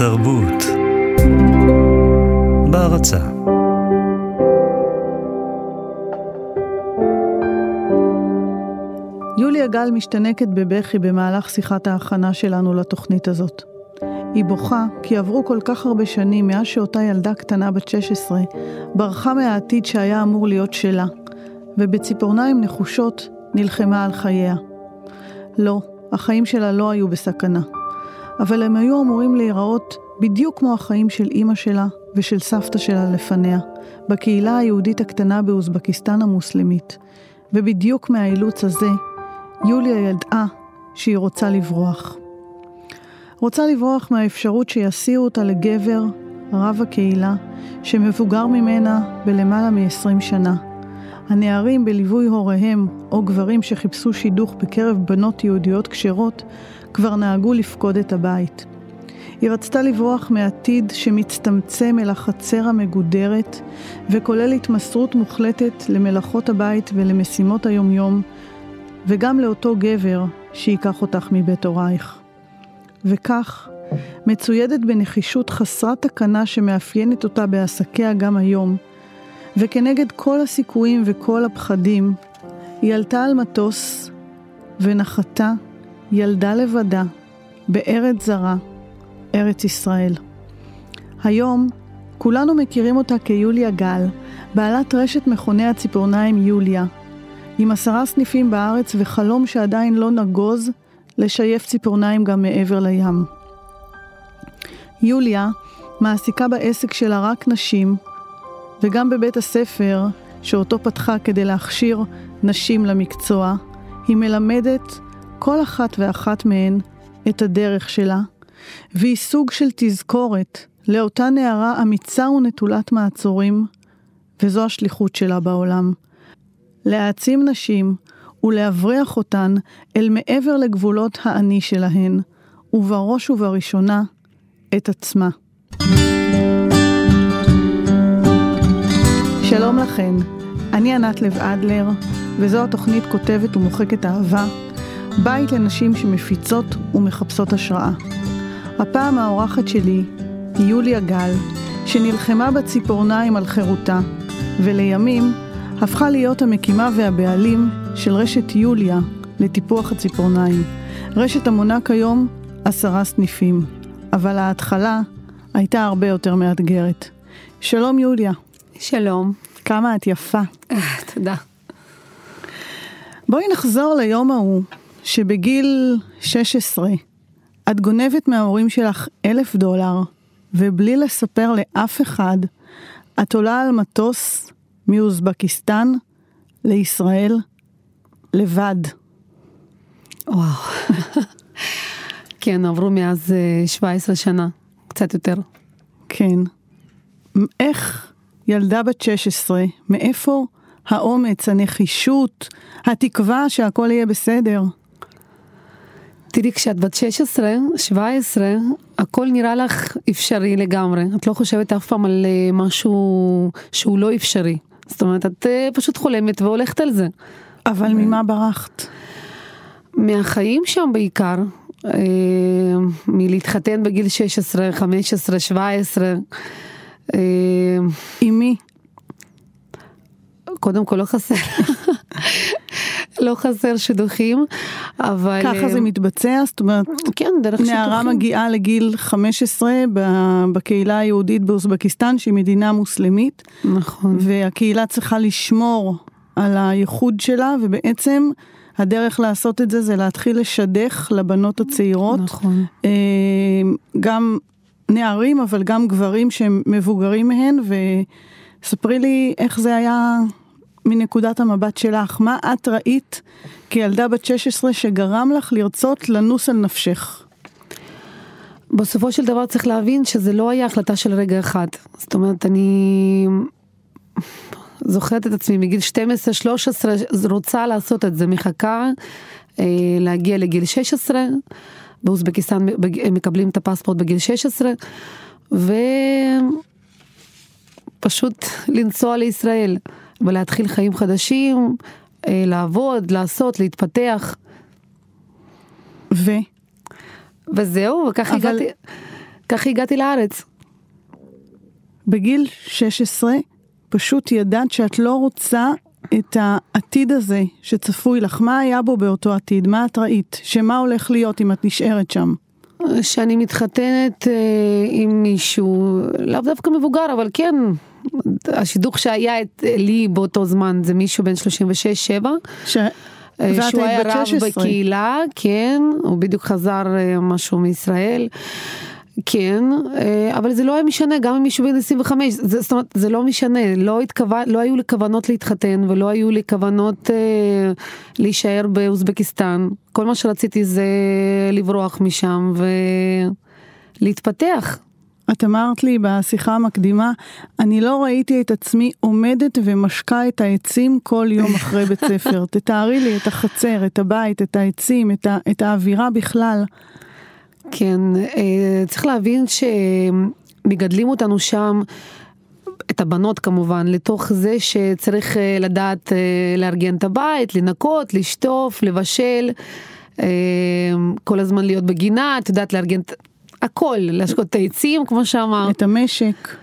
התרבות בהרצה יוליה גל משתנקת בבכי במהלך שיחת ההכנה שלנו לתוכנית הזאת. היא בוכה כי עברו כל כך הרבה שנים מאז שאותה ילדה קטנה בת 16 ברחה מהעתיד שהיה אמור להיות שלה, ובציפורניים נחושות נלחמה על חייה. לא, החיים שלה לא היו בסכנה, אבל הם היו אמורים להיראות בדיוק כמו החיים של אימא שלה ושל סבתא שלה לפניה, בקהילה היהודית הקטנה באוזבקיסטן המוסלמית, ובדיוק מהאילוץ הזה, יוליה ידעה שהיא רוצה לברוח. רוצה לברוח מהאפשרות שיסיעו אותה לגבר, רב הקהילה, שמבוגר ממנה בלמעלה מ-20 שנה. הנערים בליווי הוריהם, או גברים שחיפשו שידוך בקרב בנות יהודיות כשרות, כבר נהגו לפקוד את הבית. היא רצתה לברוח מעתיד שמצטמצם אל החצר המגודרת, וכולל התמסרות מוחלטת למלאכות הבית ולמשימות היומיום, וגם לאותו גבר שייקח אותך מבית הורייך. וכך, מצוידת בנחישות חסרת תקנה שמאפיינת אותה בעסקיה גם היום, וכנגד כל הסיכויים וכל הפחדים, היא עלתה על מטוס ונחתה ילדה לבדה בארץ זרה, ארץ ישראל. היום כולנו מכירים אותה כיוליה גל, בעלת רשת מכוני הציפורניים יוליה, עם עשרה סניפים בארץ וחלום שעדיין לא נגוז לשייף ציפורניים גם מעבר לים. יוליה מעסיקה בעסק שלה רק נשים, וגם בבית הספר, שאותו פתחה כדי להכשיר נשים למקצוע, היא מלמדת כל אחת ואחת מהן את הדרך שלה, והיא סוג של תזכורת לאותה נערה אמיצה ונטולת מעצורים, וזו השליחות שלה בעולם. להעצים נשים ולהבריח אותן אל מעבר לגבולות האני שלהן, ובראש ובראשונה, את עצמה. שלום לכן, אני ענת לב אדלר, וזו התוכנית כותבת ומוחקת אהבה, בית לנשים שמפיצות ומחפשות השראה. הפעם האורחת שלי היא יוליה גל, שנלחמה בציפורניים על חירותה, ולימים הפכה להיות המקימה והבעלים של רשת יוליה לטיפוח הציפורניים. רשת המונה כיום עשרה סניפים, אבל ההתחלה הייתה הרבה יותר מאתגרת. שלום יוליה. שלום. כמה את יפה. תודה. בואי נחזור ליום ההוא, שבגיל 16 את גונבת מההורים שלך אלף דולר, ובלי לספר לאף אחד, את עולה על מטוס מאוזבקיסטן לישראל לבד. וואו. כן, עברו מאז 17 שנה, קצת יותר. כן. איך ילדה בת 16, מאיפה האומץ, הנחישות, התקווה שהכל יהיה בסדר? תראי, כשאת בת 16, 17, הכל נראה לך אפשרי לגמרי. את לא חושבת אף פעם על משהו שהוא לא אפשרי. זאת אומרת, את פשוט חולמת והולכת על זה. אבל ממה ברחת? מהחיים שם בעיקר, מלהתחתן בגיל 16, 15, 17. עם מי? קודם כל לא חסר. לא חסר שידוכים, אבל... ככה זה מתבצע? זאת אומרת, כן, דרך שידוכים. נערה מגיעה לגיל 15 בקהילה היהודית באוזבקיסטן, שהיא מדינה מוסלמית. נכון. והקהילה צריכה לשמור על הייחוד שלה, ובעצם הדרך לעשות את זה זה להתחיל לשדך לבנות הצעירות. נכון. גם נערים, אבל גם גברים שהם מבוגרים מהן, וספרי לי איך זה היה מנקודת המבט שלך, מה את ראית כילדה בת 16 שגרם לך לרצות לנוס על נפשך? בסופו של דבר צריך להבין שזה לא היה החלטה של רגע אחד. זאת אומרת, אני זוכרת את עצמי מגיל 12-13 רוצה לעשות את זה, מחכה אה, להגיע לגיל 16, באוזבקיסטן מקבלים את הפספורט בגיל 16, ופשוט לנסוע לישראל. ולהתחיל חיים חדשים, אה, לעבוד, לעשות, להתפתח. ו? וזהו, וכך אבל... הגעתי. ככה הגעתי לארץ. בגיל 16 פשוט ידעת שאת לא רוצה את העתיד הזה שצפוי לך. מה היה בו באותו עתיד? מה את ראית? שמה הולך להיות אם את נשארת שם? שאני מתחתנת אה, עם מישהו, לאו דווקא מבוגר, אבל כן, השידוך שהיה את, לי באותו זמן זה מישהו בן 36-7. ש... אה, שהוא היה רב בקהילה, כן, הוא בדיוק חזר אה, משהו מישראל. כן, אה, אבל זה לא היה משנה, גם אם מישהו בן 25, זה, זאת אומרת, זה לא משנה, לא, התכוון, לא היו לי כוונות להתחתן ולא היו לי כוונות אה, להישאר באוזבקיסטן. כל מה שרציתי זה לברוח משם ולהתפתח. את אמרת לי בשיחה המקדימה, אני לא ראיתי את עצמי עומדת ומשקה את העצים כל יום אחרי בית ספר. תתארי לי את החצר, את הבית, את העצים, את, ה, את האווירה בכלל. כן, אה, צריך להבין שמגדלים אותנו שם, את הבנות כמובן, לתוך זה שצריך אה, לדעת אה, לארגן את הבית, לנקות, לשטוף, לבשל, כל הזמן להיות בגינה, את יודעת לארגן הכל, להשקות את העצים כמו שאמרת. את המשק.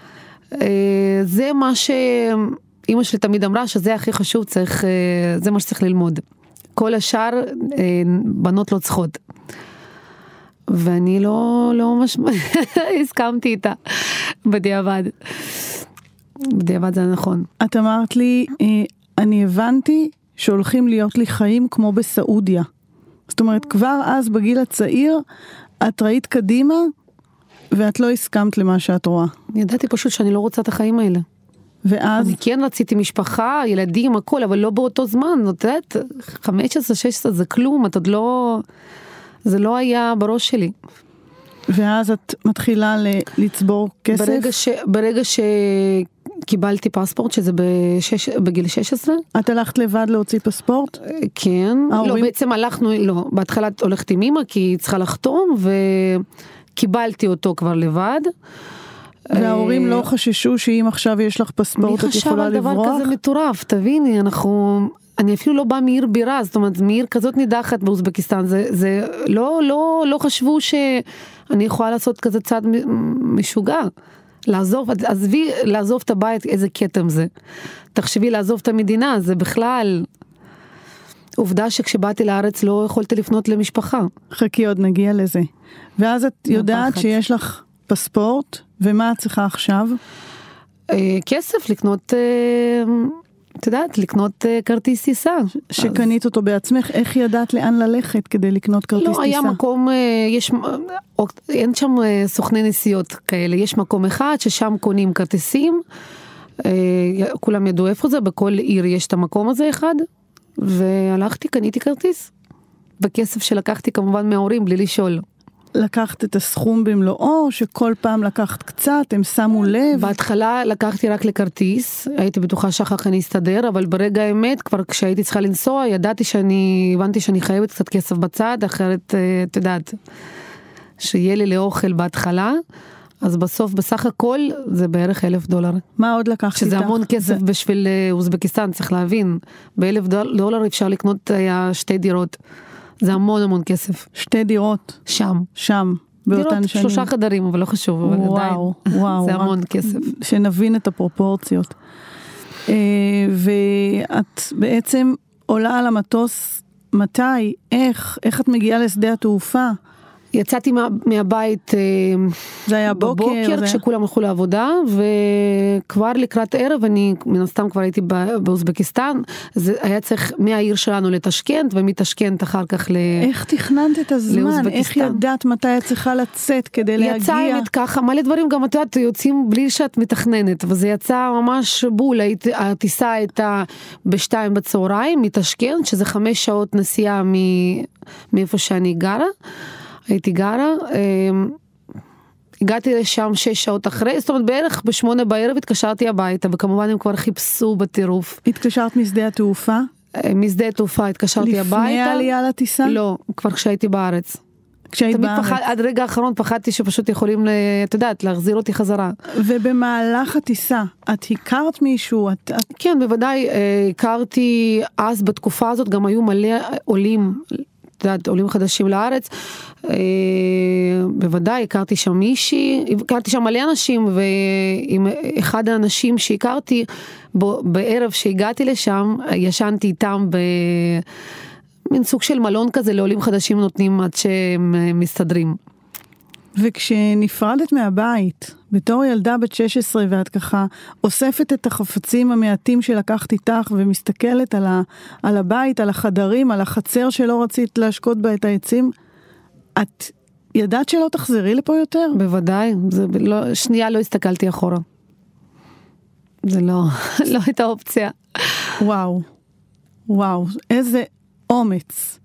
זה מה שאימא שלי תמיד אמרה שזה הכי חשוב, צריך, זה מה שצריך ללמוד. כל השאר בנות לא צריכות. ואני לא, לא ממש הסכמתי איתה בדיעבד. בדיעבד זה נכון. את אמרת לי, אה, אני הבנתי שהולכים להיות לי חיים כמו בסעודיה. זאת אומרת, כבר אז בגיל הצעיר, את ראית קדימה ואת לא הסכמת למה שאת רואה. ידעתי פשוט שאני לא רוצה את החיים האלה. ואז? אני כן רציתי משפחה, ילדים, הכל, אבל לא באותו זמן, את יודעת, 15-16 זה כלום, את עוד לא... זה לא היה בראש שלי. ואז את מתחילה לצבור כסף? ברגע, ש, ברגע שקיבלתי פספורט, שזה בשש, בגיל 16. את הלכת לבד להוציא פספורט? כן. לא, ההורים... לא, בעצם הלכנו, לא, בהתחלה הולכת עם אמא כי היא צריכה לחתום, וקיבלתי אותו כבר לבד. וההורים לא חששו שאם עכשיו יש לך פספורט את יכולה לברוח? מי חשב על דבר כזה מטורף, תביני, אנחנו... אני אפילו לא באה מעיר בירה, זאת אומרת, מעיר כזאת נידחת באוזבקיסטן, זה, זה לא, לא, לא חשבו שאני יכולה לעשות כזה צעד משוגע. לעזוב, עזבי לעזוב את הבית, איזה כתם זה. תחשבי לעזוב את המדינה, זה בכלל... עובדה שכשבאתי לארץ לא יכולתי לפנות למשפחה. חכי עוד נגיע לזה. ואז את יודעת פחד. שיש לך פספורט, ומה את צריכה עכשיו? אה, כסף לקנות אה, את יודעת, לקנות uh, כרטיס טיסה. שקנית. אותו בעצמך, איך ידעת לאן ללכת כדי לקנות כרטיס טיסה? לא, היה מקום, uh, יש, uh, אין שם סוכני נסיעות כאלה, יש מקום אחד ששם קונים כרטיסים, כולם ידעו איפה זה, בכל עיר יש את המקום הזה אחד, והלכתי, קניתי כרטיס. בכסף שלקחתי כמובן מההורים בלי לשאול. לקחת את הסכום במלואו, שכל פעם לקחת קצת, הם שמו לב? בהתחלה לקחתי רק לכרטיס, הייתי בטוחה שאחר כך אני אסתדר, אבל ברגע האמת, כבר כשהייתי צריכה לנסוע, ידעתי שאני, הבנתי שאני חייבת קצת כסף בצד, אחרת, אה, את יודעת, שיהיה לי לאוכל בהתחלה. אז בסוף בסך הכל זה בערך אלף דולר. מה עוד לקחת איתך? שזה המון כסף זה... בשביל אה, אוזבקיסטן, צריך להבין. באלף דולר אפשר לקנות אה, שתי דירות. זה המון המון כסף. שתי דירות. שם. שם. באותן דירות. שלושה חדרים, אבל לא חשוב, אבל וואו, עדיין. וואו, זה המון כסף. שנבין את הפרופורציות. אה, ואת בעצם עולה על המטוס, מתי? איך? איך את מגיעה לשדה התעופה? יצאתי מה, מהבית אה, זה היה בוקר, בבוקר זה... כשכולם הלכו לעבודה וכבר לקראת ערב אני מן הסתם כבר הייתי באוזבקיסטן זה היה צריך מהעיר שלנו לתשכנט ומתשכנט אחר כך ל... איך תכננת את הזמן? איך ידעת מתי את צריכה לצאת כדי להגיע? יצא האמת ככה מלא דברים גם את יודעת יוצאים בלי שאת מתכננת וזה יצא ממש בול הטיסה הייתה בשתיים בצהריים מתשכנט שזה חמש שעות נסיעה מאיפה שאני גרה. הייתי גרה. אמ, הגעתי לשם שש שעות אחרי, זאת אומרת בערך בשמונה בערב התקשרתי הביתה וכמובן הם כבר חיפשו בטירוף. התקשרת משדה התעופה? אה, משדה התעופה התקשרתי לפני הביתה. לפני העלייה לטיסה? לא, כבר כשהייתי בארץ. כשהיית בארץ. פחד, עד רגע האחרון פחדתי שפשוט יכולים, את יודעת, להחזיר אותי חזרה. ובמהלך הטיסה, את הכרת מישהו? את, את... כן, בוודאי, אה, הכרתי אז בתקופה הזאת, גם היו מלא עולים את יודעת, עולים חדשים לארץ, אה, בוודאי הכרתי שם מישהי, הכרתי שם מלא אנשים, ועם אחד האנשים שהכרתי, בו, בערב שהגעתי לשם, ישנתי איתם ב... מין סוג של מלון כזה לעולים חדשים נותנים עד שהם אה, מסתדרים. וכשנפרדת מהבית, בתור ילדה בת 16 ואת ככה אוספת את החפצים המעטים שלקחת איתך ומסתכלת על, ה, על הבית, על החדרים, על החצר שלא רצית להשקות בה את העצים, את ידעת שלא תחזרי לפה יותר? בוודאי, זה לא, שנייה לא הסתכלתי אחורה. זה לא, לא הייתה אופציה. וואו, וואו, איזה אומץ.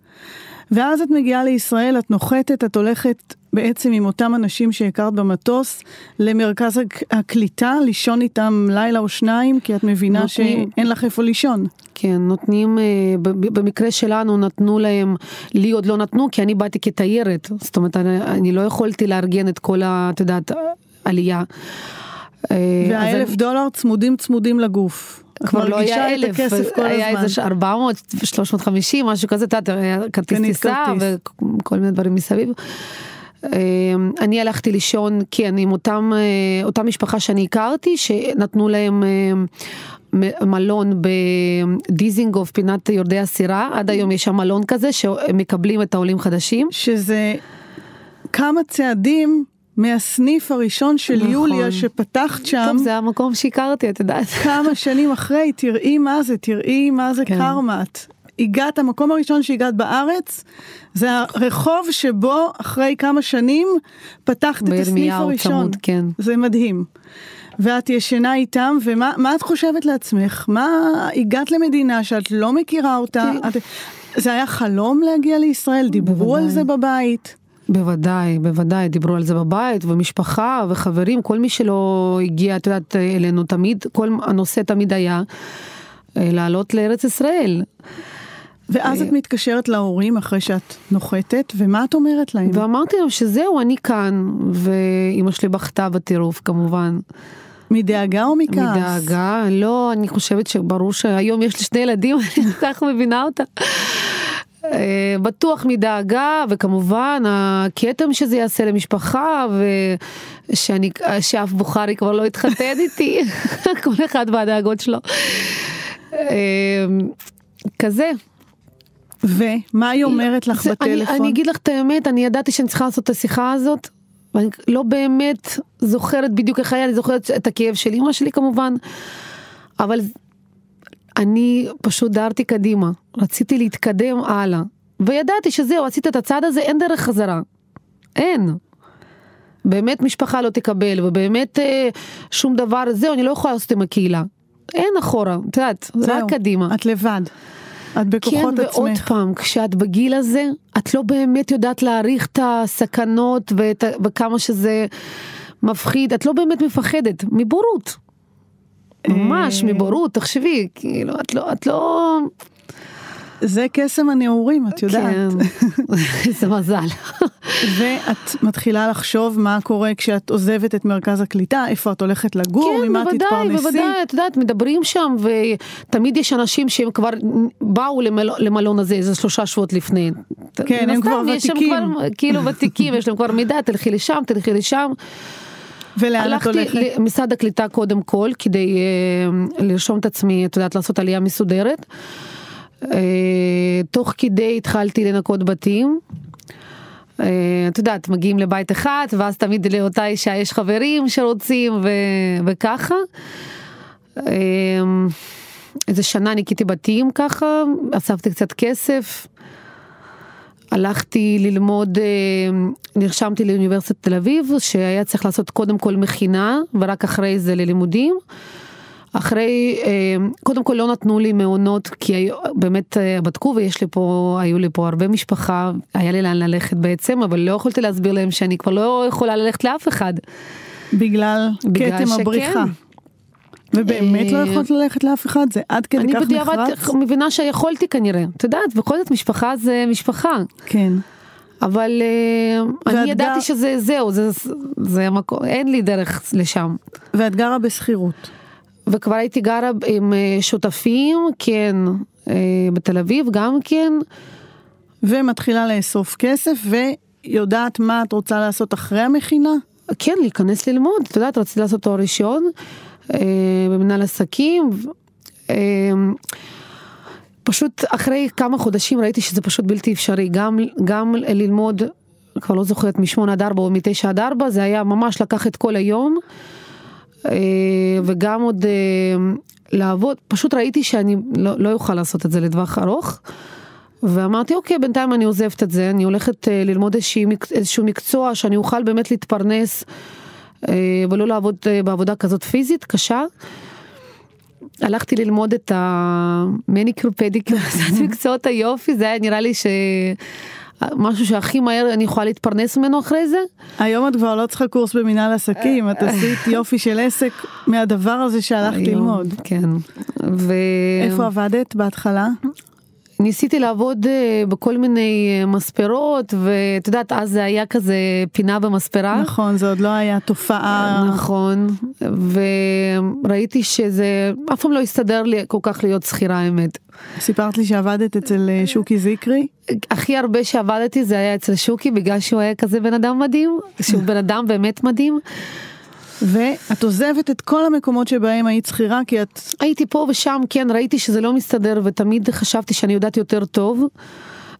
ואז את מגיעה לישראל, את נוחתת, את הולכת בעצם עם אותם אנשים שהכרת במטוס למרכז הקליטה, לישון איתם לילה או שניים, כי את מבינה נותנים, שאין לך איפה לישון. כן, נותנים, אה, במקרה שלנו נתנו להם, לי עוד לא נתנו, כי אני באתי כתיירת, זאת אומרת, אני, אני לא יכולתי לארגן את כל ה... את יודעת, עלייה. אה, והאלף אני... דולר צמודים צמודים לגוף. כבר לא היה אלף, היה איזה 400, 350, משהו כזה, יודעת, כרטיס טיסה וכל מיני דברים מסביב. אמ, אני הלכתי לישון, כן, עם אותם, אה, אותה משפחה שאני הכרתי, שנתנו להם אה, מלון בדיזינגוף, פינת יורדי הסירה, עד היום יש שם מלון כזה, שמקבלים את העולים חדשים. שזה כמה צעדים מהסניף הראשון של נכון. יוליה שפתחת שם. טוב, זה המקום שהכרתי, את יודעת. כמה שנים אחרי, תראי מה זה, תראי מה זה כן. קרמת. הגעת, המקום הראשון שהגעת בארץ, זה הרחוב שבו אחרי כמה שנים פתחת את הסניף הראשון. צמוד, כן. זה מדהים. ואת ישנה איתם, ומה את חושבת לעצמך? מה, הגעת למדינה שאת לא מכירה אותה? את, זה היה חלום להגיע לישראל? דיברו בוודאי. על זה בבית? בוודאי, בוודאי, דיברו על זה בבית, ומשפחה, וחברים, כל מי שלא הגיע, את יודעת, אלינו תמיד, כל הנושא תמיד היה אה, לעלות לארץ ישראל. ואז את מתקשרת להורים אחרי שאת נוחתת, ומה את אומרת להם? ואמרתי להם שזהו, אני כאן, ואימא שלי בכתה בטירוף כמובן. מדאגה או מכעס? מדאגה, לא, אני חושבת שברור שהיום יש לי שני ילדים, אני כך מבינה אותה. אה, בטוח מדאגה וכמובן הכתם שזה יעשה למשפחה ושאני שאף בוכרי כבר לא יתחתן איתי כל אחד והדאגות שלו. אה, כזה ומה היא אומרת לך בטלפון? אני, אגיד לך את האמת, אני ידעתי שאני צריכה לעשות את השיחה הזאת, ואני לא באמת זוכרת בדיוק איך היה, אני זוכרת את הכאב של אמא שלי כמובן, אבל אני פשוט דהרתי קדימה, רציתי להתקדם הלאה, וידעתי שזהו, עשית את הצעד הזה, אין דרך חזרה. אין. באמת משפחה לא תקבל, ובאמת אה, שום דבר, זהו, אני לא יכולה לעשות עם הקהילה. אין אחורה, את יודעת, רק קדימה. את לבד. את בכוחות כן, עצמך. כן, ועוד פעם, כשאת בגיל הזה, את לא באמת יודעת להעריך את הסכנות ואת, וכמה שזה מפחיד, את לא באמת מפחדת, מבורות. ממש, אה. מבורות, תחשבי, כאילו, את לא, את לא... זה קסם הנעורים, את יודעת. כן, איזה מזל. ואת מתחילה לחשוב מה קורה כשאת עוזבת את מרכז הקליטה, איפה את הולכת לגור, כן, ממה בוודאי, תתפרנסי. כן, בוודאי, את יודעת, מדברים שם, ותמיד יש אנשים שהם כבר באו למל... למלון הזה איזה שלושה שבועות לפני. כן, הם כבר ותיקים. כבר, כאילו ותיקים, יש להם כבר מידע, תלכי לשם, תלכי לשם. ולאן את הולכת? הלכתי למשרד הקליטה קודם כל, כדי uh, לרשום את עצמי, את יודעת, לעשות עלייה מסודרת. אה, תוך כדי התחלתי לנקות בתים. אה, את יודעת, מגיעים לבית אחד, ואז תמיד לאותה אישה יש חברים שרוצים ו... וככה. אה, איזה שנה ניקיתי בתים ככה, אספתי קצת כסף. הלכתי ללמוד, נרשמתי לאוניברסיטת תל אביב, שהיה צריך לעשות קודם כל מכינה, ורק אחרי זה ללימודים. אחרי, אה, קודם כל לא נתנו לי מעונות, כי באמת אה, בדקו ויש לי פה, היו לי פה הרבה משפחה, היה לי לאן ללכת בעצם, אבל לא יכולתי להסביר להם שאני כבר לא יכולה ללכת לאף אחד. בגלל כתם הבריחה. ובאמת לא אה, יכולת ללכת לאף אחד? זה עד כדי כך נחרץ? אני בדיעבד מבינה שיכולתי כנראה. את יודעת, בכל זאת משפחה זה משפחה. כן. אבל אני ידעתי שזה זהו, זה, זה המקום, אין לי דרך לשם. ואת גרה בשכירות. וכבר הייתי גרה עם אה, שותפים, כן, אה, בתל אביב גם כן, ומתחילה לאסוף כסף, ויודעת מה את רוצה לעשות אחרי המכינה? כן, להיכנס ללמוד, את יודעת, רציתי לעשות תואר ראשון אה, במנהל עסקים. אה, פשוט אחרי כמה חודשים ראיתי שזה פשוט בלתי אפשרי, גם, גם ללמוד, כבר לא זוכרת, משמונה עד ארבע או מתשע עד ארבע, זה היה ממש לקח את כל היום, וגם עוד אה, לעבוד, פשוט ראיתי שאני לא, לא אוכל לעשות את זה לטווח ארוך. ואמרתי אוקיי בינתיים אני עוזבת את זה אני הולכת אה, ללמוד איזשהו מקצוע שאני אוכל באמת להתפרנס אה, ולא לעבוד אה, בעבודה כזאת פיזית קשה. הלכתי ללמוד את המניקור פדיקור, מקצועות היופי זה היה נראה לי ש... משהו שהכי מהר אני יכולה להתפרנס ממנו אחרי זה. היום את כבר לא צריכה קורס במנהל עסקים, את עשית יופי של עסק מהדבר הזה שהלכת ללמוד. כן. ו... איפה עבדת בהתחלה? ניסיתי לעבוד אה, בכל מיני אה, מספרות ואת יודעת אז זה היה כזה פינה במספרה. נכון זה עוד לא היה תופעה. נכון וראיתי שזה אף פעם לא הסתדר לי כל כך להיות שכירה האמת. סיפרת לי שעבדת אצל אה, שוקי זיקרי? הכי הרבה שעבדתי זה היה אצל שוקי בגלל שהוא היה כזה בן אדם מדהים שהוא בן אדם באמת מדהים. ואת עוזבת את כל המקומות שבהם היית שכירה כי את... הייתי פה ושם, כן, ראיתי שזה לא מסתדר ותמיד חשבתי שאני יודעת יותר טוב.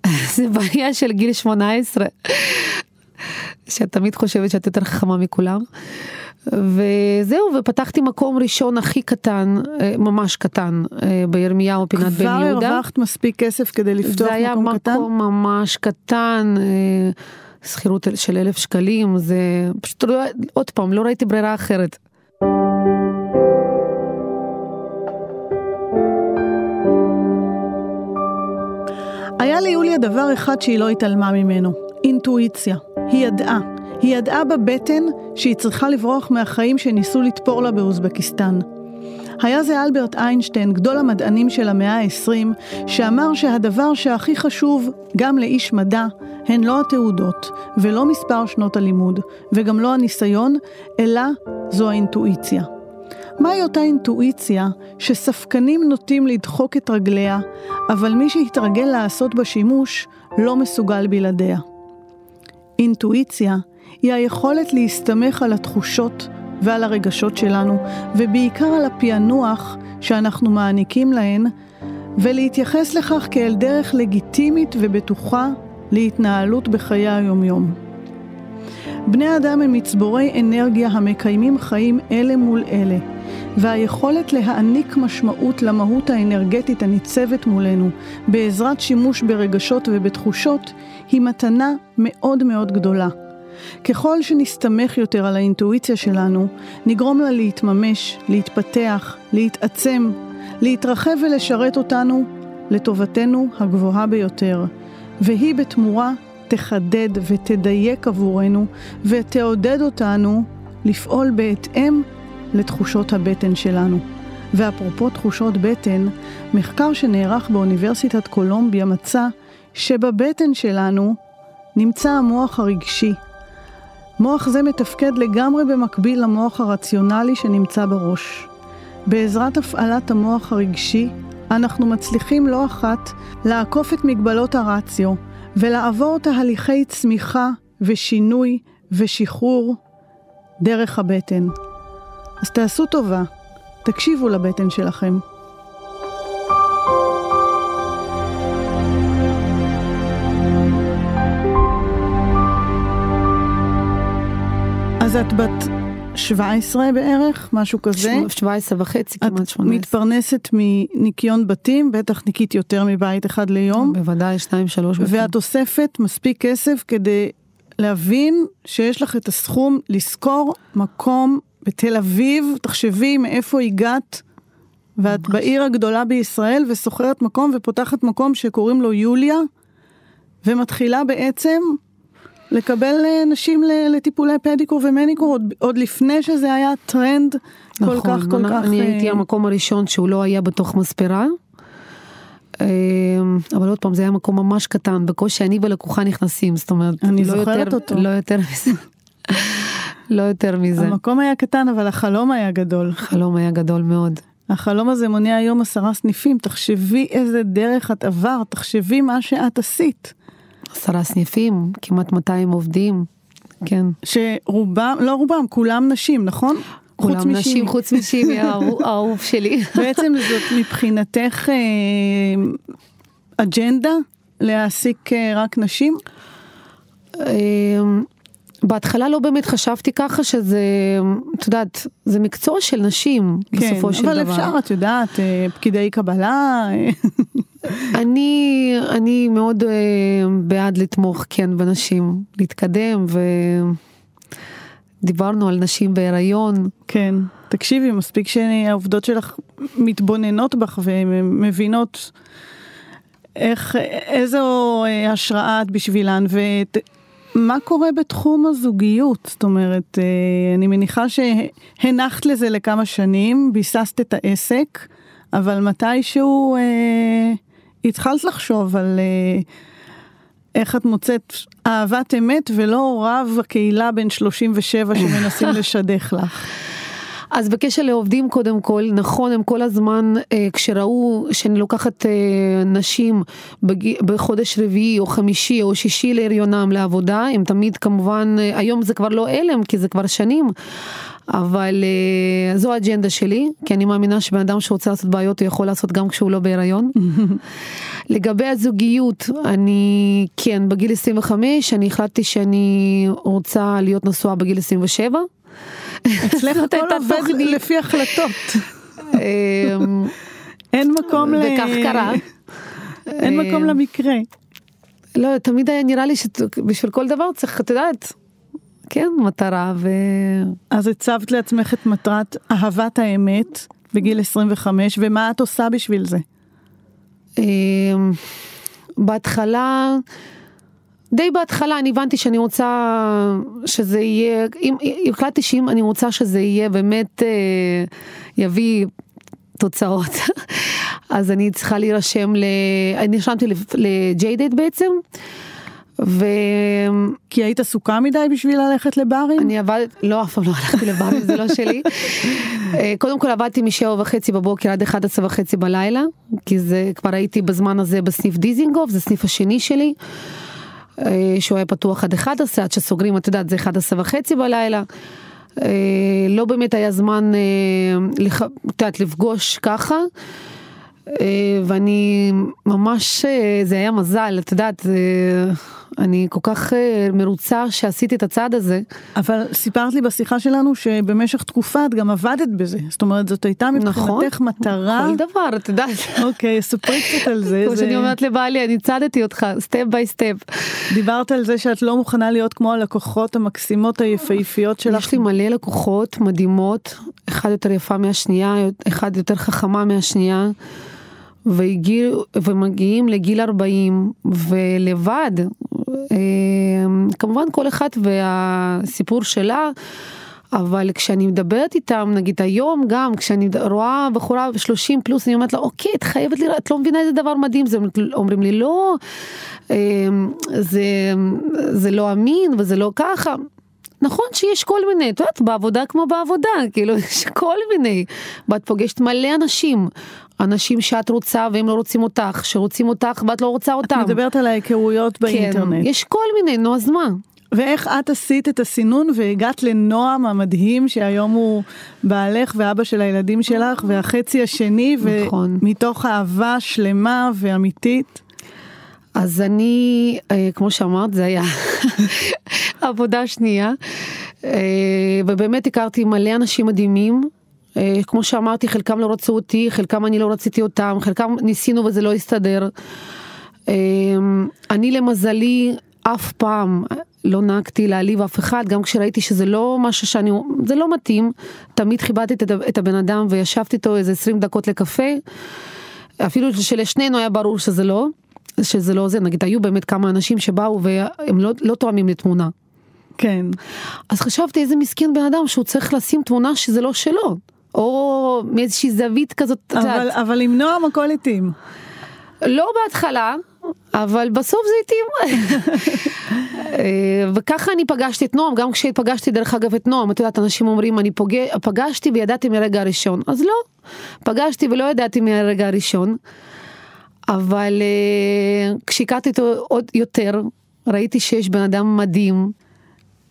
זה בעיה של גיל 18, שאת תמיד חושבת שאת יותר חכמה מכולם. וזהו, ופתחתי מקום ראשון הכי קטן, אה, ממש קטן, אה, בירמיהו פינת בן יהודה. כבר הרווחת מספיק כסף כדי לפתוח מקום קטן? זה היה מקום ממש קטן. שכירות של אלף שקלים, זה פשוט, לא, עוד פעם, לא ראיתי ברירה אחרת. היה ליוליה דבר אחד שהיא לא התעלמה ממנו, אינטואיציה. היא ידעה. היא ידעה בבטן שהיא צריכה לברוח מהחיים שניסו לתפור לה באוזבקיסטן. היה זה אלברט איינשטיין, גדול המדענים של המאה ה-20, שאמר שהדבר שהכי חשוב, גם לאיש מדע, הן לא התעודות, ולא מספר שנות הלימוד, וגם לא הניסיון, אלא זו האינטואיציה. מהי אותה אינטואיציה שספקנים נוטים לדחוק את רגליה, אבל מי שהתרגל לעשות בה שימוש לא מסוגל בלעדיה? אינטואיציה היא היכולת להסתמך על התחושות ועל הרגשות שלנו, ובעיקר על הפענוח שאנחנו מעניקים להן, ולהתייחס לכך כאל דרך לגיטימית ובטוחה להתנהלות בחיי היומיום. בני אדם הם מצבורי אנרגיה המקיימים חיים אלה מול אלה, והיכולת להעניק משמעות למהות האנרגטית הניצבת מולנו בעזרת שימוש ברגשות ובתחושות היא מתנה מאוד מאוד גדולה. ככל שנסתמך יותר על האינטואיציה שלנו, נגרום לה להתממש, להתפתח, להתעצם, להתרחב ולשרת אותנו לטובתנו הגבוהה ביותר. והיא בתמורה תחדד ותדייק עבורנו ותעודד אותנו לפעול בהתאם לתחושות הבטן שלנו. ואפרופו תחושות בטן, מחקר שנערך באוניברסיטת קולומביה מצא שבבטן שלנו נמצא המוח הרגשי. מוח זה מתפקד לגמרי במקביל למוח הרציונלי שנמצא בראש. בעזרת הפעלת המוח הרגשי, אנחנו מצליחים לא אחת לעקוף את מגבלות הרציו ולעבור תהליכי צמיחה ושינוי ושחרור דרך הבטן. אז תעשו טובה, תקשיבו לבטן שלכם. אז את בת 17 בערך, משהו כזה. 17 וחצי, כמעט 18. את מתפרנסת מניקיון בתים, בטח ניקית יותר מבית אחד ליום. בוודאי, שניים, שלוש בתים. ואת אוספת מספיק כסף כדי להבין שיש לך את הסכום לשכור מקום בתל אביב, תחשבי מאיפה הגעת. ואת ממש. בעיר הגדולה בישראל ושוכרת מקום ופותחת מקום שקוראים לו יוליה ומתחילה בעצם לקבל אה, נשים לטיפולי פדיקור ומניקור עוד, עוד לפני שזה היה טרנד נכון, כל כך כל כך. אני הייתי אה, המקום הראשון שהוא לא היה בתוך מספרה. אה, אבל עוד פעם זה היה מקום ממש קטן בקושי אני ולקוחה נכנסים זאת אומרת אני לא זוכרת יותר, אותו לא יותר מזה. לא יותר מזה. המקום היה קטן אבל החלום היה גדול. החלום היה גדול מאוד. החלום הזה מונע היום עשרה סניפים, תחשבי איזה דרך את עברת, תחשבי מה שאת עשית. עשרה סניפים, כמעט 200 עובדים, כן. שרובם, לא רובם, כולם נשים, נכון? כולם נשים, חוץ משימי האהוב שלי. בעצם זאת מבחינתך אה, אג'נדה להעסיק אה, רק נשים? אמ, בהתחלה לא באמת חשבתי ככה שזה, את יודעת, זה מקצוע של נשים כן, בסופו של דבר. כן, אבל אפשר, את יודעת, אה, פקידי קבלה. אני, אני מאוד בעד לתמוך, כן, בנשים, להתקדם ו... דיברנו על נשים בהיריון. כן, תקשיבי, מספיק שהעובדות שלך מתבוננות בך ומבינות איך, איזו אה, השראה את בשבילן, ומה קורה בתחום הזוגיות? זאת אומרת, אה, אני מניחה שהנחת לזה לכמה שנים, ביססת את העסק, אבל מתישהו אה, התחלת לחשוב על... אה, איך את מוצאת אהבת אמת ולא רב הקהילה בן 37 שמנסים לשדך לך. אז בקשר לעובדים קודם כל, נכון הם כל הזמן אה, כשראו שאני לוקחת אה, נשים בג... בחודש רביעי או חמישי או שישי להריונם לעבודה, הם תמיד כמובן, אה, היום זה כבר לא הלם כי זה כבר שנים, אבל uh, זו האג'נדה שלי, כי אני מאמינה שבן אדם שרוצה לעשות בעיות הוא יכול לעשות גם כשהוא לא בהיריון. לגבי הזוגיות, אני כן, בגיל 25 אני החלטתי שאני רוצה להיות נשואה בגיל 27. אצלך הכל עובד לפי החלטות. אמ, אין מקום ל... וכך קרה. אין מקום למקרה. לא, תמיד היה נראה לי שבשביל כל דבר צריך, את יודעת, כן, מטרה ו... אז הצבת לעצמך את מטרת אהבת האמת בגיל 25, ומה את עושה בשביל זה? אמ, בהתחלה, די בהתחלה אני הבנתי שאני רוצה שזה יהיה, אם, החלטתי שאם אני רוצה שזה יהיה באמת אה, יביא תוצאות, אז אני צריכה להירשם, ל... אני נרשמתי ל JDate בעצם. ו... כי היית עסוקה מדי בשביל ללכת לברים? אני עבדת, לא, אף פעם לא הלכתי לברים, זה לא שלי. אה, קודם כל עבדתי משבע וחצי בבוקר עד 11 וחצי בלילה, כי זה, כבר הייתי בזמן הזה בסניף דיזינגוף, זה סניף השני שלי, שהוא היה פתוח עד 11, עד שסוגרים, את יודעת, זה 11 וחצי בלילה. אה, לא באמת היה זמן, את יודעת, לפגוש ככה. ואני ממש, זה היה מזל, את יודעת, אני כל כך אה, מרוצה שעשיתי את הצעד הזה. אבל סיפרת לי בשיחה שלנו שבמשך תקופה את גם עבדת בזה. זאת אומרת, זאת הייתה מבחינתך נכון, מטרה. כל דבר, את יודעת. אוקיי, ספרי קצת על זה. כמו שאני אומרת לבעלי, אני צדתי אותך, step by step. דיברת על זה שאת לא מוכנה להיות כמו הלקוחות המקסימות היפהפיות שלך. יש לי מלא לקוחות מדהימות, אחד יותר יפה מהשנייה, אחד יותר חכמה מהשנייה. והגיעו, ומגיעים לגיל 40 ולבד, כמובן כל אחת והסיפור שלה. אבל כשאני מדברת איתם, נגיד היום גם, כשאני רואה בחורה ב-30 פלוס, אני אומרת לה, אוקיי, את חייבת לראות, את לא מבינה איזה דבר מדהים זה, אומרים לי, לא, אמ, זה, זה לא אמין וזה לא ככה. נכון שיש כל מיני, את יודעת, בעבודה כמו בעבודה, כאילו, יש כל מיני. ואת פוגשת מלא אנשים, אנשים שאת רוצה והם לא רוצים אותך, שרוצים אותך ואת לא רוצה אותם. את מדברת על ההיכרויות כן, באינטרנט. כן, יש כל מיני, נו אז מה? ואיך את עשית את הסינון והגעת לנועם המדהים שהיום הוא בעלך ואבא של הילדים שלך והחצי השני נכון. ומתוך אהבה שלמה ואמיתית. אז אני, אה, כמו שאמרת, זה היה עבודה שנייה, אה, ובאמת הכרתי מלא אנשים מדהימים. אה, כמו שאמרתי, חלקם לא רצו אותי, חלקם אני לא רציתי אותם, חלקם ניסינו וזה לא הסתדר. אני למזלי אף פעם לא נהגתי להעליב אף אחד, גם כשראיתי שזה לא משהו שאני, זה לא מתאים, תמיד כיבדתי את הבן אדם וישבתי איתו איזה 20 דקות לקפה, אפילו שלשנינו היה ברור שזה לא. שזה לא זה, נגיד היו באמת כמה אנשים שבאו והם לא, לא תואמים לתמונה. כן. אז חשבתי איזה מסכן בן אדם שהוא צריך לשים תמונה שזה לא שלו, או מאיזושהי זווית כזאת. אבל, אבל עם נועם הכל התאים. לא בהתחלה, אבל בסוף זה התאים. אה, וככה אני פגשתי את נועם, גם כשפגשתי דרך אגב את נועם, את יודעת, אנשים אומרים, אני פוגע, פגשתי וידעתי מהרגע הראשון. אז לא, פגשתי ולא ידעתי מהרגע הראשון. אבל uh, כשהכרתי אותו עוד יותר, ראיתי שיש בן אדם מדהים.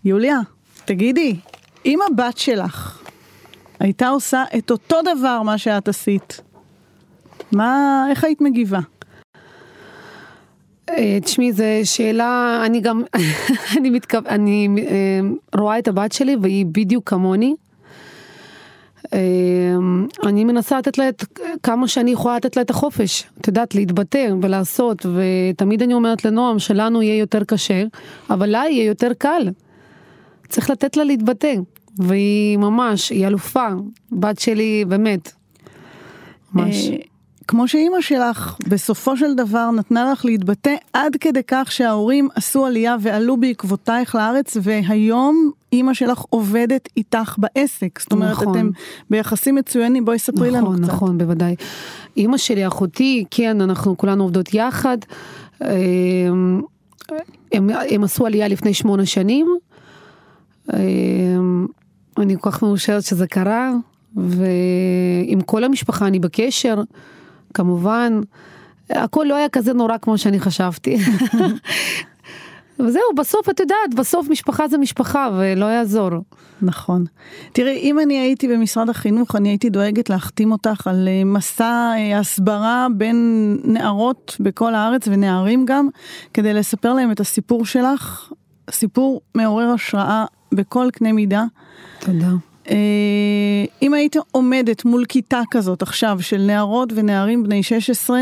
יוליה, תגידי, אם הבת שלך הייתה עושה את אותו דבר מה שאת עשית, מה, איך היית מגיבה? אה, תשמעי, זו שאלה, אני גם, אני, מתכו... אני אה, רואה את הבת שלי והיא בדיוק כמוני. אה, אני מנסה לתת לה את כמה שאני יכולה לתת לה את החופש, את יודעת, להתבטא ולעשות, ותמיד אני אומרת לנועם שלנו יהיה יותר קשה, אבל לה יהיה יותר קל. צריך לתת לה להתבטא, והיא ממש, היא אלופה, בת שלי באמת. ממש. כמו שאימא שלך בסופו של דבר נתנה לך להתבטא עד כדי כך שההורים עשו עלייה ועלו בעקבותייך לארץ והיום אימא שלך עובדת איתך בעסק. זאת אומרת נכון. אתם ביחסים מצוינים בואי ספרי נכון, לנו קצת. נכון נכון בוודאי. אימא שלי אחותי כן אנחנו כולנו עובדות יחד. הם, הם, הם עשו עלייה לפני שמונה שנים. הם, אני כל כך מאושרת שזה קרה ועם כל המשפחה אני בקשר. כמובן, הכל לא היה כזה נורא כמו שאני חשבתי. וזהו, בסוף את יודעת, בסוף משפחה זה משפחה ולא יעזור. נכון. תראי, אם אני הייתי במשרד החינוך, אני הייתי דואגת להחתים אותך על אה, מסע אה, הסברה בין נערות בכל הארץ ונערים גם, כדי לספר להם את הסיפור שלך, סיפור מעורר השראה בכל קנה מידה. תודה. אה, אם היית עומדת מול כיתה כזאת עכשיו של נערות ונערים בני 16,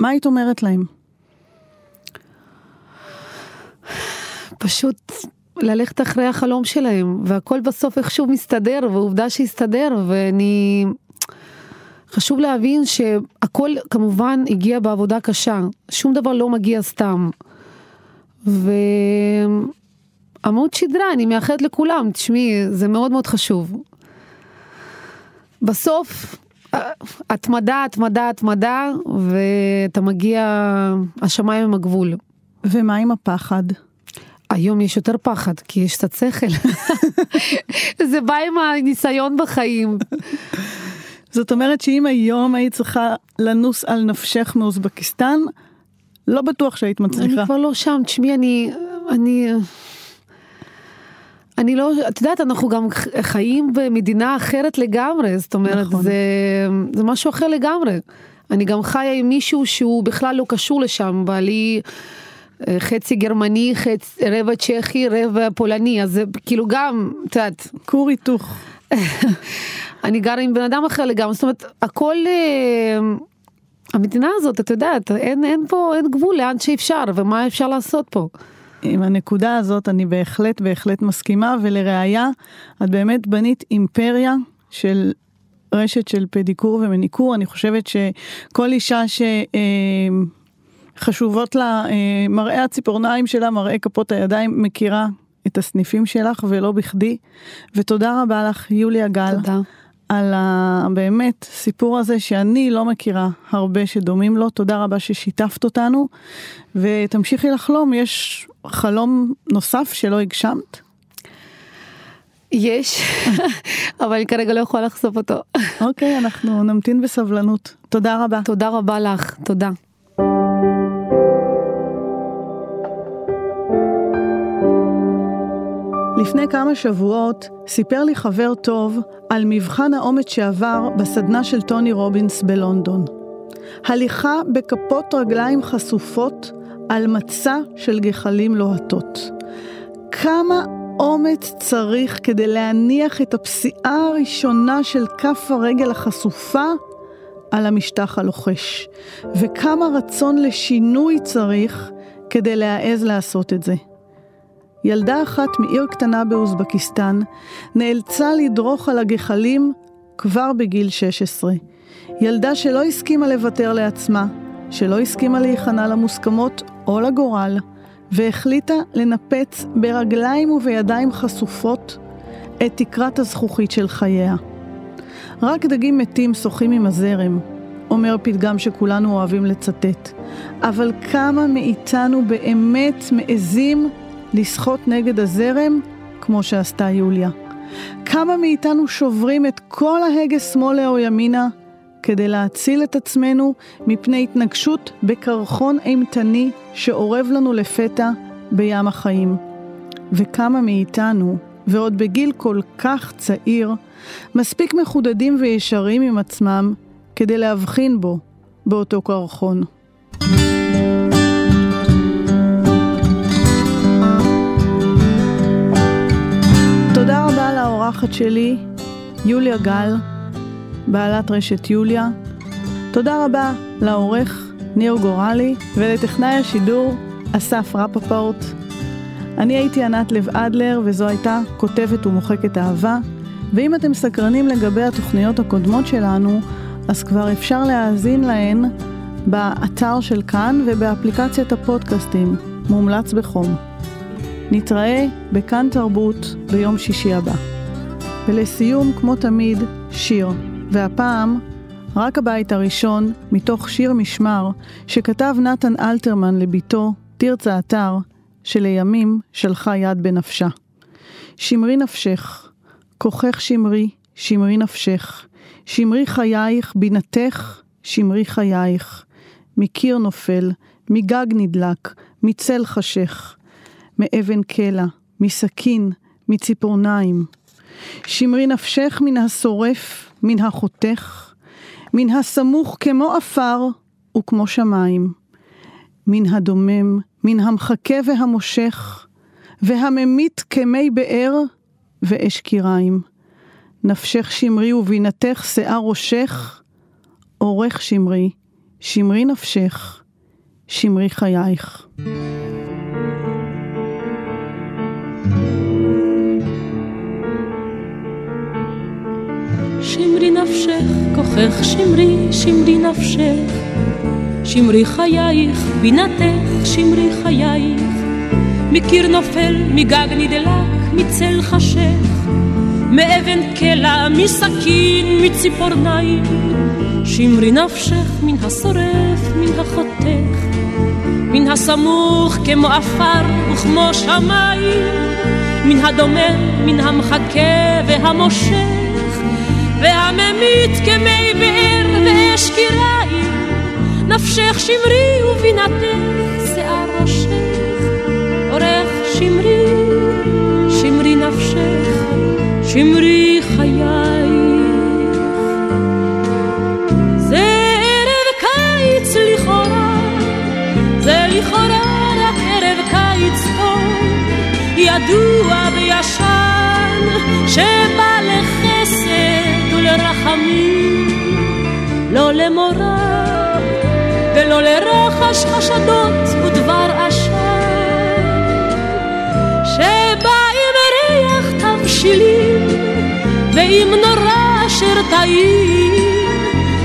מה היית אומרת להם? פשוט ללכת אחרי החלום שלהם, והכל בסוף איכשהו מסתדר, ועובדה שהסתדר, ואני... חשוב להבין שהכל כמובן הגיע בעבודה קשה, שום דבר לא מגיע סתם. ו... עמוד שדרה, אני מאחלת לכולם, תשמעי, זה מאוד מאוד חשוב. בסוף, התמדה, התמדה, התמדה, ואתה מגיע, השמיים הם הגבול. ומה עם הפחד? היום יש יותר פחד, כי יש קצת שכל. זה בא עם הניסיון בחיים. זאת אומרת שאם היום היית צריכה לנוס על נפשך מאוזבקיסטן, לא בטוח שהיית מצליחה. אני כבר לא שם, תשמעי, אני, אני, אני לא, את יודעת, אנחנו גם חיים במדינה אחרת לגמרי, זאת אומרת, נכון. זה, זה משהו אחר לגמרי. אני גם חיה עם מישהו שהוא בכלל לא קשור לשם, בעלי חצי גרמני, חצי, רבע צ'כי, רבע פולני, אז זה כאילו גם, את יודעת. כור היתוך. אני גרה עם בן אדם אחר לגמרי, זאת אומרת, הכל, אה, המדינה הזאת, את יודעת, אין, אין פה, אין גבול לאן שאפשר, ומה אפשר לעשות פה. עם הנקודה הזאת אני בהחלט בהחלט מסכימה, ולראיה, את באמת בנית אימפריה של רשת של פדיקור ומניקור, אני חושבת שכל אישה שחשובות לה אה, מראה הציפורניים שלה, מראה כפות הידיים, מכירה את הסניפים שלך ולא בכדי. ותודה רבה לך, יוליה גל. תודה. על הבאמת סיפור הזה שאני לא מכירה הרבה שדומים לו. תודה רבה ששיתפת אותנו, ותמשיכי לחלום, יש חלום נוסף שלא הגשמת? יש, אבל כרגע לא יכולה לחשוף אותו. אוקיי, okay, אנחנו נמתין בסבלנות. תודה רבה. תודה רבה לך, תודה. לפני כמה שבועות סיפר לי חבר טוב על מבחן האומץ שעבר בסדנה של טוני רובינס בלונדון. הליכה בכפות רגליים חשופות על מצע של גחלים לוהטות. כמה אומץ צריך כדי להניח את הפסיעה הראשונה של כף הרגל החשופה על המשטח הלוחש, וכמה רצון לשינוי צריך כדי להעז לעשות את זה. ילדה אחת מעיר קטנה באוזבקיסטן נאלצה לדרוך על הגחלים כבר בגיל 16. ילדה שלא הסכימה לוותר לעצמה, שלא הסכימה להיכנע למוסכמות או לגורל, והחליטה לנפץ ברגליים ובידיים חשופות את תקרת הזכוכית של חייה. רק דגים מתים שוחים עם הזרם, אומר פתגם שכולנו אוהבים לצטט. אבל כמה מאיתנו באמת מעזים לשחות נגד הזרם, כמו שעשתה יוליה? כמה מאיתנו שוברים את כל ההגה שמאלה או ימינה כדי להציל את עצמנו מפני התנגשות בקרחון אימתני שאורב לנו לפתע בים החיים? וכמה מאיתנו, ועוד בגיל כל כך צעיר, מספיק מחודדים וישרים עם עצמם כדי להבחין בו, באותו קרחון. שלי, יוליה גל, בעלת רשת יוליה. תודה רבה לעורך ניר גורלי ולטכנאי השידור אסף רפפורט. אני הייתי ענת לב אדלר וזו הייתה כותבת ומוחקת אהבה. ואם אתם סקרנים לגבי התוכניות הקודמות שלנו, אז כבר אפשר להאזין להן באתר של כאן ובאפליקציית הפודקאסטים, מומלץ בחום. נתראה בכאן תרבות ביום שישי הבא. ולסיום, כמו תמיד, שיר, והפעם רק הבית הראשון מתוך שיר משמר שכתב נתן אלתרמן לביתו, תרצה אתר, שלימים שלחה יד בנפשה. שמרי נפשך, כוחך שמרי, שמרי נפשך, שמרי חייך, בינתך, שמרי חייך. מקיר נופל, מגג נדלק, מצל חשך, מאבן קלע, מסכין, מציפורניים. שמרי נפשך מן השורף, מן החותך, מן הסמוך כמו עפר וכמו שמיים. מן הדומם, מן המחכה והמושך, והממית כמי באר ואש קיריים. נפשך שמרי ובינתך שיער ראשך, עורך שמרי, שמרי נפשך, שמרי חייך. שמרי נפשך, כוחך שמרי, שמרי נפשך, שמרי חייך, בינתך, שמרי חייך, מקיר נופל, מגג נדלק, מצל חשך, מאבן קלע, מסכין, מציפורניים, שמרי נפשך מן השורף, מן החותך, מן הסמוך כמו עפר וכמו שמיים, מן הדומם, מן המחכה והמושך, והממית כמי באר ואש קיריים, נפשך שמרי ובינתך שיער ראשך, אורך שמרי, שמרי נפשך, שמרי חיי. לכאורה רק ערב קיץ טוב, ידוע וישן, שבא לחסד ולרחמים, לא למורא ולא לרחש חשדות ודבר עשן, שבא עם ריח תבשילים ועם נורא אשר טעים,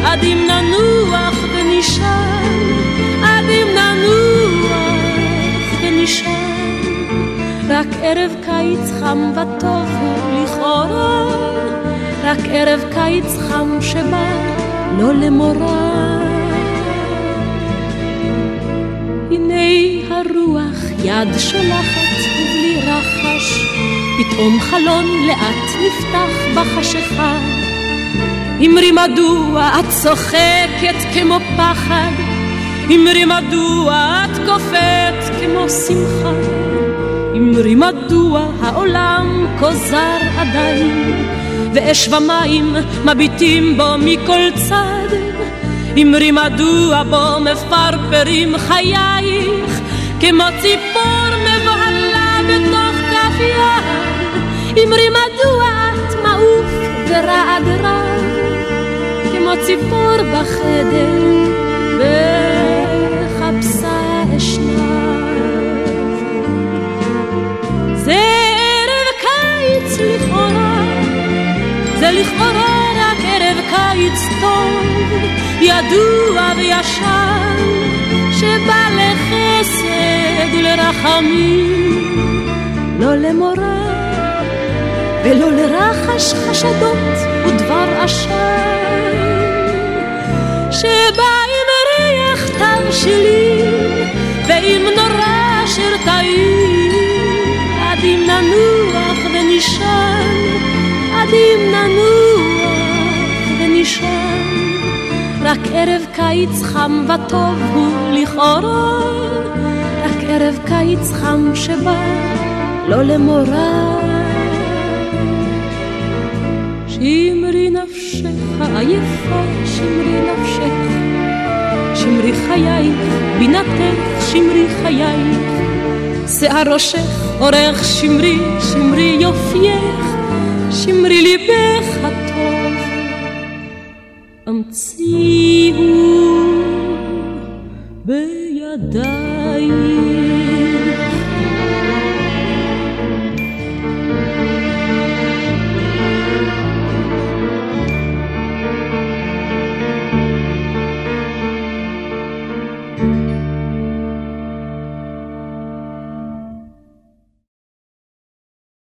עד אם ננוח ונשאר, עד אם ננוח נשאר, רק ערב קיץ חם וטוב הוא לכאורה, רק ערב קיץ חם שבא לא למורא. הנה הרוח יד שולחת ובלי רחש, פתאום חלון לאט נפתח בחשיכה. אמרי מדוע את צוחקת כמו פחד אמרי מדוע את קופאת כמו שמחה, אמרי מדוע העולם כה זר עדיין, ואש ומים מביטים בו מכל צד, אמרי מדוע בו מפרפרים חייך, כמו ציפור מבהלה בתוך כף יד, אמרי מדוע את מעוף ורעד רב, כמו ציפור בחדר. זה לכאורה רק ערב קיץ טוב, ידוע וישן, שבא לחסד ולרחמים, לא למורא ולא לרחש חשדות ודבר עשן. שלי, ואם נורא אשר תעיר, עד אם ננוח ונשען, אם ננוח ונשען. רק ערב קיץ חם וטוב הוא לכאורה, רק ערב קיץ חם שבא לא למורא. שמרי נפשך עייפה, שמרי נפשך, שמרי חייך, בינתך, שמרי חייך, שיער ראשך, אורך שמרי, שמרי יופייך, שמרי ליבך הטוב. המציאו